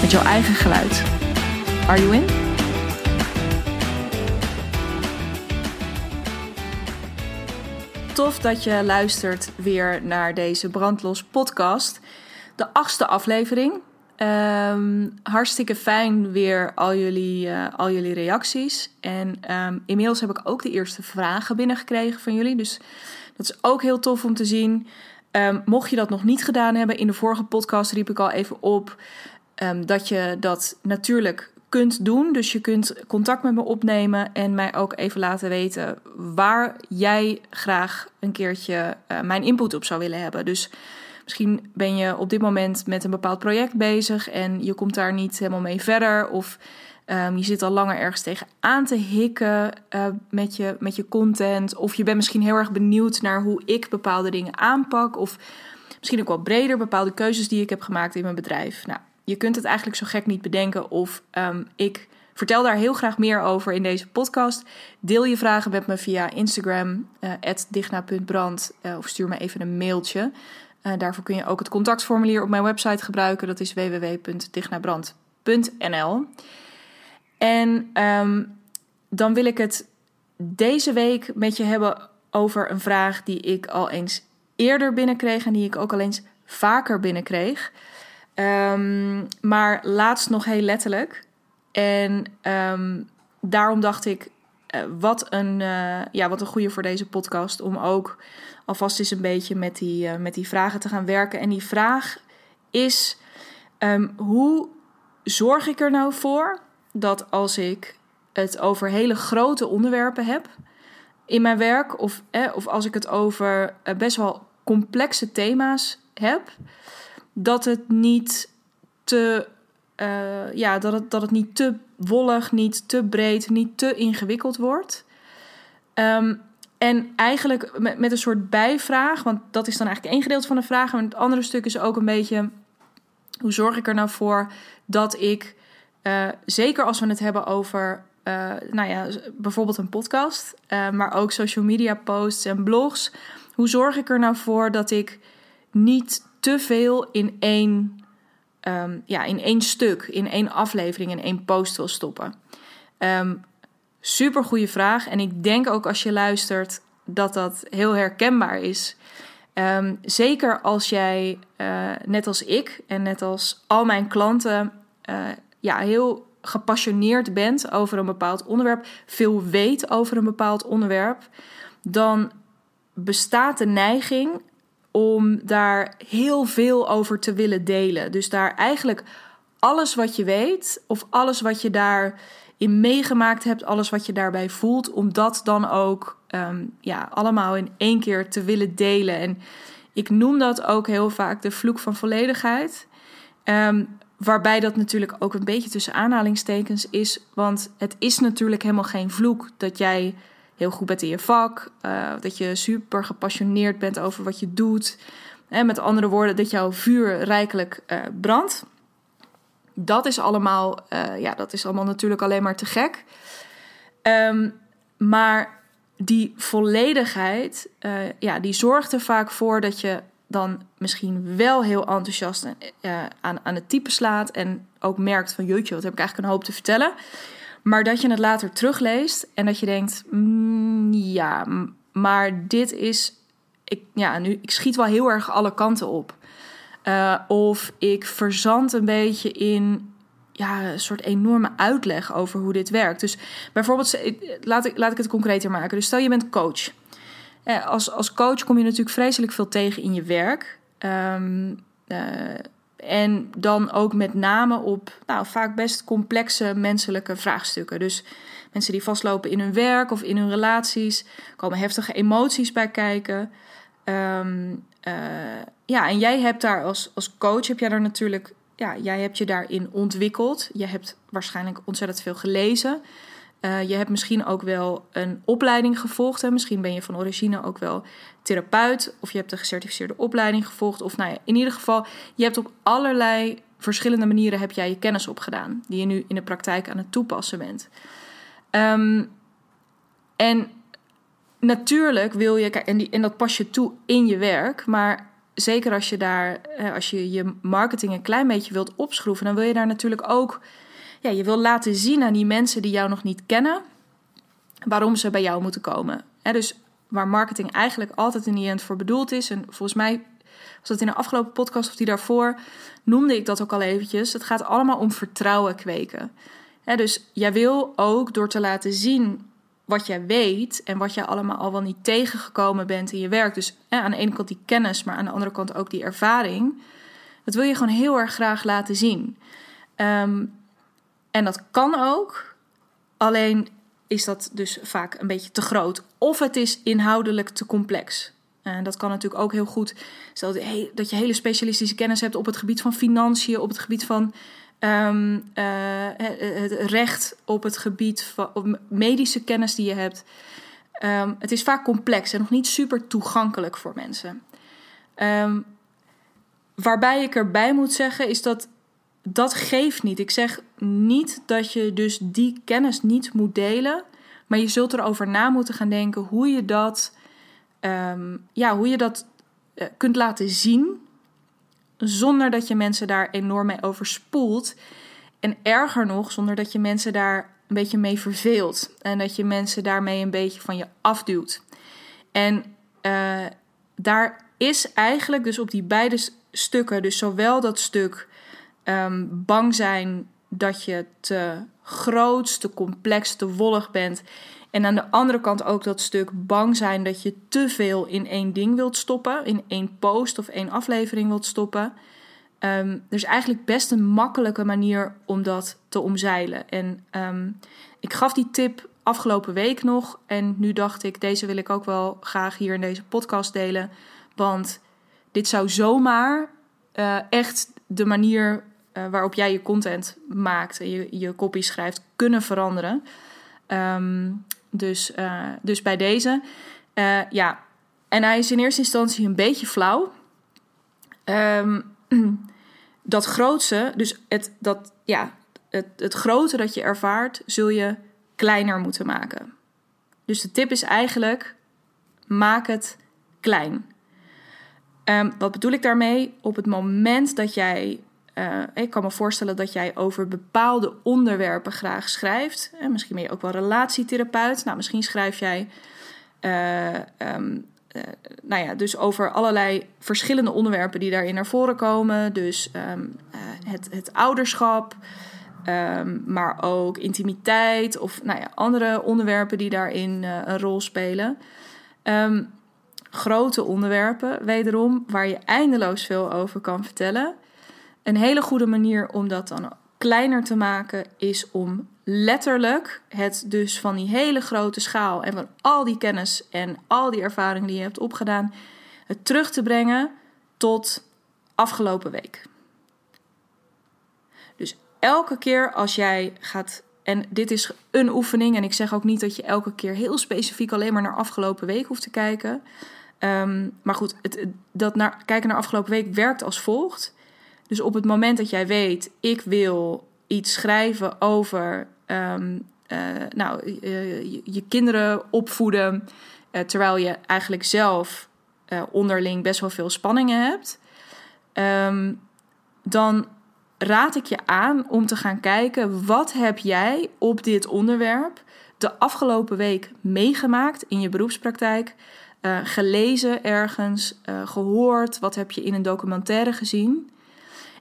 met jouw eigen geluid. Are you in? Tof dat je luistert weer naar deze Brandlos podcast. De achtste aflevering. Ehm, hartstikke fijn weer al jullie, uh, al jullie reacties. En ehm, inmiddels heb ik ook de eerste vragen binnengekregen van jullie. Dus dat is ook heel tof om te zien. Um, mocht je dat nog niet gedaan hebben, in de vorige podcast riep ik al even op dat je dat natuurlijk kunt doen. Dus je kunt contact met me opnemen en mij ook even laten weten waar jij graag een keertje uh, mijn input op zou willen hebben. Dus misschien ben je op dit moment met een bepaald project bezig en je komt daar niet helemaal mee verder. Of um, je zit al langer ergens tegen aan te hikken uh, met, je, met je content. Of je bent misschien heel erg benieuwd naar hoe ik bepaalde dingen aanpak. Of misschien ook wel breder bepaalde keuzes die ik heb gemaakt in mijn bedrijf. Nou, je kunt het eigenlijk zo gek niet bedenken. Of um, ik vertel daar heel graag meer over in deze podcast. Deel je vragen met me via Instagram, uh, digna.brand. Uh, of stuur me even een mailtje. Uh, daarvoor kun je ook het contactformulier op mijn website gebruiken. Dat is www.dignabrand.nl. En um, dan wil ik het deze week met je hebben over een vraag die ik al eens eerder binnenkreeg en die ik ook al eens vaker binnenkreeg. Um, maar laatst nog heel letterlijk. En um, daarom dacht ik, uh, wat, een, uh, ja, wat een goede voor deze podcast. Om ook alvast eens een beetje met die, uh, met die vragen te gaan werken. En die vraag is: um, hoe zorg ik er nou voor dat als ik het over hele grote onderwerpen heb in mijn werk, of, eh, of als ik het over best wel complexe thema's heb, dat het niet te. Uh, ja, dat het, dat het niet te wollig, niet te breed, niet te ingewikkeld wordt. Um, en eigenlijk met, met een soort bijvraag, want dat is dan eigenlijk één gedeelte van de vraag. En het andere stuk is ook een beetje: hoe zorg ik er nou voor dat ik, uh, zeker als we het hebben over uh, nou ja, bijvoorbeeld een podcast, maar ook social media posts en blogs. Hoe zorg ik er nou voor dat ik niet te veel in één, um, ja, in één stuk, in één aflevering, in één post wil stoppen? Um, super goede vraag. En ik denk ook als je luistert dat dat heel herkenbaar is. Um, zeker als jij, uh, net als ik en net als al mijn klanten, uh, ja, heel gepassioneerd bent over een bepaald onderwerp, veel weet over een bepaald onderwerp, dan bestaat de neiging om daar heel veel over te willen delen. Dus daar eigenlijk alles wat je weet of alles wat je daarin meegemaakt hebt, alles wat je daarbij voelt, om dat dan ook um, ja, allemaal in één keer te willen delen. En ik noem dat ook heel vaak de vloek van volledigheid. Um, waarbij dat natuurlijk ook een beetje tussen aanhalingstekens is. Want het is natuurlijk helemaal geen vloek dat jij heel goed bent in je vak. Uh, dat je super gepassioneerd bent over wat je doet. En met andere woorden, dat jouw vuur rijkelijk uh, brandt. Dat is allemaal, uh, ja, dat is allemaal natuurlijk alleen maar te gek. Um, maar die volledigheid, ja, die zorgt er vaak voor dat je dan misschien wel heel enthousiast aan, aan het type slaat. En ook merkt van jeetje, wat heb ik eigenlijk een hoop te vertellen. Maar dat je het later terugleest en dat je denkt, mm, ja, maar dit is, ik, ja, nu, ik schiet wel heel erg alle kanten op. Uh, of ik verzand een beetje in ja, een soort enorme uitleg over hoe dit werkt. Dus bijvoorbeeld, laat ik, laat ik het concreter maken. Dus stel je bent coach. Eh, als, als coach kom je natuurlijk vreselijk veel tegen in je werk. Um, en dan ook met name op nou, vaak best complexe menselijke vraagstukken. Dus mensen die vastlopen in hun werk of in hun relaties, komen heftige emoties bij kijken. Um, uh, ja, en jij hebt daar als, als coach heb jij daar natuurlijk ja, jij hebt je daarin ontwikkeld. Je hebt waarschijnlijk ontzettend veel gelezen. Uh, je hebt misschien ook wel een opleiding gevolgd. Hè? Misschien ben je van origine ook wel therapeut. Of je hebt een gecertificeerde opleiding gevolgd. Of nou ja, in ieder geval, je hebt op allerlei verschillende manieren heb jij je kennis opgedaan. Die je nu in de praktijk aan het toepassen bent. Um, en natuurlijk wil je, en, die, en dat pas je toe in je werk. Maar zeker als je daar, als je je marketing een klein beetje wilt opschroeven, dan wil je daar natuurlijk ook ja, je wil laten zien aan die mensen die jou nog niet kennen, waarom ze bij jou moeten komen. dus waar marketing eigenlijk altijd in die end voor bedoeld is, en volgens mij was dat in de afgelopen podcast of die daarvoor, noemde ik dat ook al eventjes. Het gaat allemaal om vertrouwen kweken. dus jij wil ook door te laten zien wat jij weet en wat jij allemaal al wel niet tegengekomen bent in je werk. Dus aan de ene kant die kennis, maar aan de andere kant ook die ervaring. Dat wil je gewoon heel erg graag laten zien. Um, en dat kan ook. Alleen is dat dus vaak een beetje te groot. Of het is inhoudelijk te complex. En dat kan natuurlijk ook heel goed. Stel dat je hele specialistische kennis hebt op het gebied van financiën, op het gebied van um, het recht, op het gebied van medische kennis die je hebt. Um, het is vaak complex en nog niet super toegankelijk voor mensen. Um, waarbij ik erbij moet zeggen is dat dat geeft niet. Ik zeg niet dat je dus die kennis niet moet delen. Maar je zult erover na moeten gaan denken hoe je dat, ehm, ja, hoe je dat uh, kunt laten zien. Zonder dat je mensen daar enorm mee overspoelt. En erger nog, zonder dat je mensen daar een beetje mee verveelt. En dat je mensen daarmee een beetje van je afduwt. En uh, daar is eigenlijk dus op die beide stukken, dus zowel dat stuk um, bang zijn dat je te groot, te complex, te wollig bent. En aan de andere kant ook dat stuk bang zijn dat je te veel in één ding wilt stoppen, in één post of één aflevering wilt stoppen. Um, er is eigenlijk best een makkelijke manier om dat te omzeilen. En um, ik gaf die tip afgelopen week nog. En nu dacht ik, deze wil ik ook wel graag hier in deze podcast delen. Want dit zou zomaar uh, echt de manier waarop jij je content maakt je, je copy schrijft kunnen veranderen. Um, dus, uh, dus bij deze. Uh, ja, en hij is in eerste instantie een beetje flauw. Um, dat grootste, dus het, dat, ja, het, het grote dat je ervaart, zul je kleiner moeten maken. Dus de tip is eigenlijk: maak het klein. Um, wat bedoel ik daarmee? Op het moment dat jij uh, ik kan me voorstellen dat jij over bepaalde onderwerpen graag schrijft. En misschien ben je ook wel relatietherapeut. Nou, misschien schrijf jij um, uh, nou ja, dus over allerlei verschillende onderwerpen die daarin naar voren komen. Dus um, het, het, ouderschap, um, maar ook intimiteit of nou ja, andere onderwerpen die daarin een rol spelen. grote onderwerpen, wederom, waar je eindeloos veel over kan vertellen. Een hele goede manier om dat dan kleiner te maken is om letterlijk het dus van die hele grote schaal en van al die kennis en al die ervaring die je hebt opgedaan, het terug te brengen tot afgelopen week. Dus elke keer als jij gaat, en dit is een oefening, en ik zeg ook niet dat je elke keer heel specifiek alleen maar naar afgelopen week hoeft te kijken. Um, maar goed, het, dat naar, kijken naar afgelopen week werkt als volgt. Dus op het moment dat jij weet, ik wil iets schrijven over um, uh, nou, uh, je, kinderen opvoeden, uh, terwijl je eigenlijk zelf onderling best wel veel spanningen hebt, um, dan raad ik je aan om te gaan kijken wat heb jij op dit onderwerp de afgelopen week meegemaakt in je beroepspraktijk, gelezen ergens, gehoord, wat heb je in een documentaire gezien.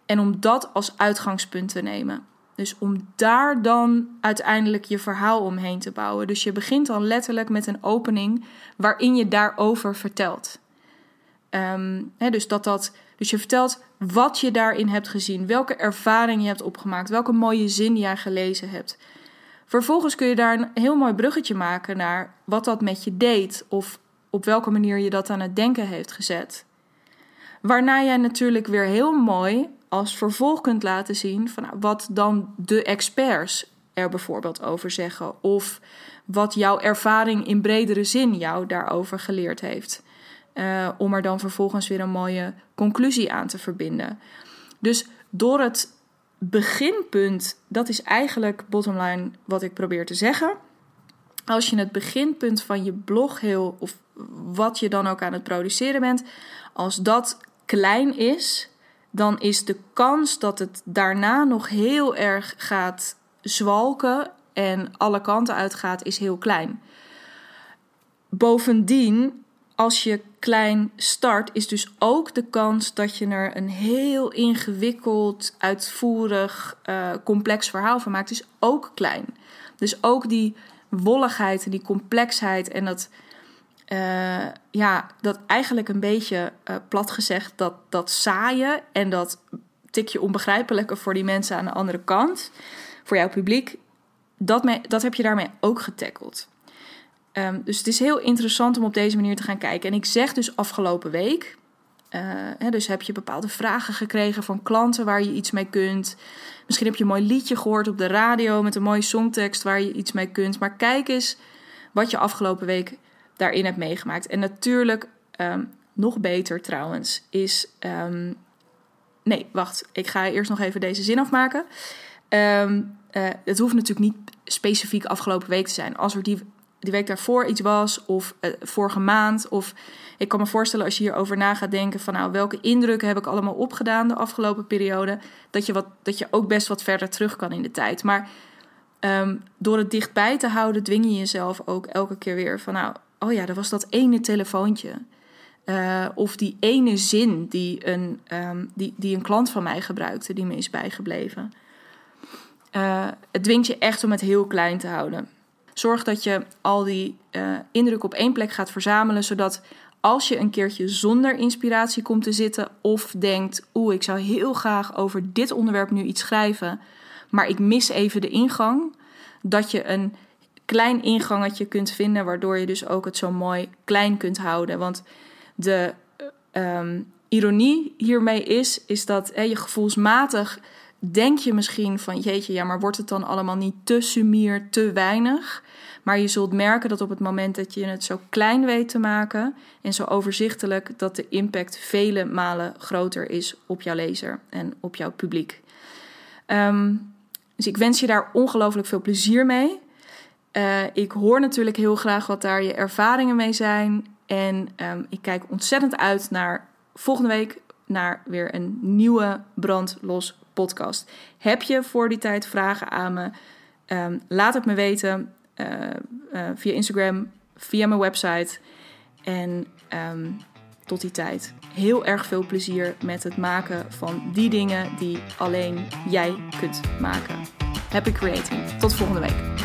En om dat als uitgangspunt te nemen. Dus om daar dan uiteindelijk je verhaal omheen te bouwen. Dus je begint dan letterlijk met een opening waarin je daarover vertelt. Um, dus, dat dat, dus je vertelt wat je daarin hebt gezien, welke ervaring je hebt opgemaakt, welke mooie zin jij gelezen hebt. Vervolgens kun je daar een heel mooi bruggetje maken naar wat dat met je deed of op welke manier je dat aan het denken heeft gezet. Waarna jij natuurlijk weer heel mooi als vervolg kunt laten zien van nou, wat dan de experts er bijvoorbeeld over zeggen. Of wat jouw ervaring in bredere zin jou daarover geleerd heeft. Uh, om er dan vervolgens weer een mooie conclusie aan te verbinden. Dus door het beginpunt, dat is eigenlijk bottomline wat ik probeer te zeggen. Als je het beginpunt van je blog heel, of wat je dan ook aan het produceren bent, als dat klein is, dan is de kans dat het daarna nog heel erg gaat zwalken en alle kanten uitgaat, is heel klein. Bovendien, als je klein start, is dus ook de kans dat je er een heel ingewikkeld, uitvoerig, uh, complex verhaal van maakt, is ook klein. Dus ook die wolligheid en die complexheid en dat, uh, ja, dat eigenlijk een beetje uh, plat gezegd, dat, dat saaie en dat tikje onbegrijpelijke voor die mensen aan de andere kant, voor jouw publiek, dat, me, dat heb je daarmee ook getackeld. Um, dus het is heel interessant om op deze manier te gaan kijken. En ik zeg dus afgelopen week. Uh, hè, dus heb je bepaalde vragen gekregen van klanten waar je iets mee kunt. Misschien heb je een mooi liedje gehoord op de radio met een mooie songtekst waar je iets mee kunt. Maar kijk eens wat je afgelopen week daarin hebt meegemaakt. En natuurlijk, um, nog beter trouwens, is. Um, nee, wacht. Ik ga eerst nog even deze zin afmaken. Um, het hoeft natuurlijk niet specifiek afgelopen week te zijn. Als er die, die week daarvoor iets was, of uh, vorige maand, of ik kan me voorstellen als je hierover na gaat denken van nou, welke indrukken heb ik allemaal opgedaan de afgelopen periode, dat je, wat, dat je ook best wat verder terug kan in de tijd. Maar door het dichtbij te houden, dwing je jezelf ook elke keer weer van nou, oh ja, dat was dat ene telefoontje. Uh, of die ene zin die een, um, die, die een klant van mij gebruikte, die me is bijgebleven. Uh, het dwingt je echt om het heel klein te houden. Zorg dat je al die uh, indruk op één plek gaat verzamelen, zodat als je een keertje zonder inspiratie komt te zitten of denkt: oeh, ik zou heel graag over dit onderwerp nu iets schrijven, maar ik mis even de ingang, dat je een klein ingangetje kunt vinden, waardoor je dus ook het zo mooi klein kunt houden. Want de um, ironie hiermee is, is dat hè, je gevoelsmatig denk je misschien van jeetje, ja, maar wordt het dan allemaal niet te sumier, te weinig? Maar je zult merken dat op het moment dat je het zo klein weet te maken en zo overzichtelijk, dat de impact vele malen groter is op jouw lezer en op jouw publiek. Um, dus ik wens je daar ongelooflijk veel plezier mee. Uh, ik hoor natuurlijk heel graag wat daar je ervaringen mee zijn. En um, ik kijk ontzettend uit naar volgende week naar weer een nieuwe brandlos podcast. Heb je voor die tijd vragen aan me? Um, laat het me weten uh, uh, via Instagram, via mijn website. En um, tot die tijd heel erg veel plezier met het maken van die dingen die alleen jij kunt maken. Happy creating. Tot volgende week.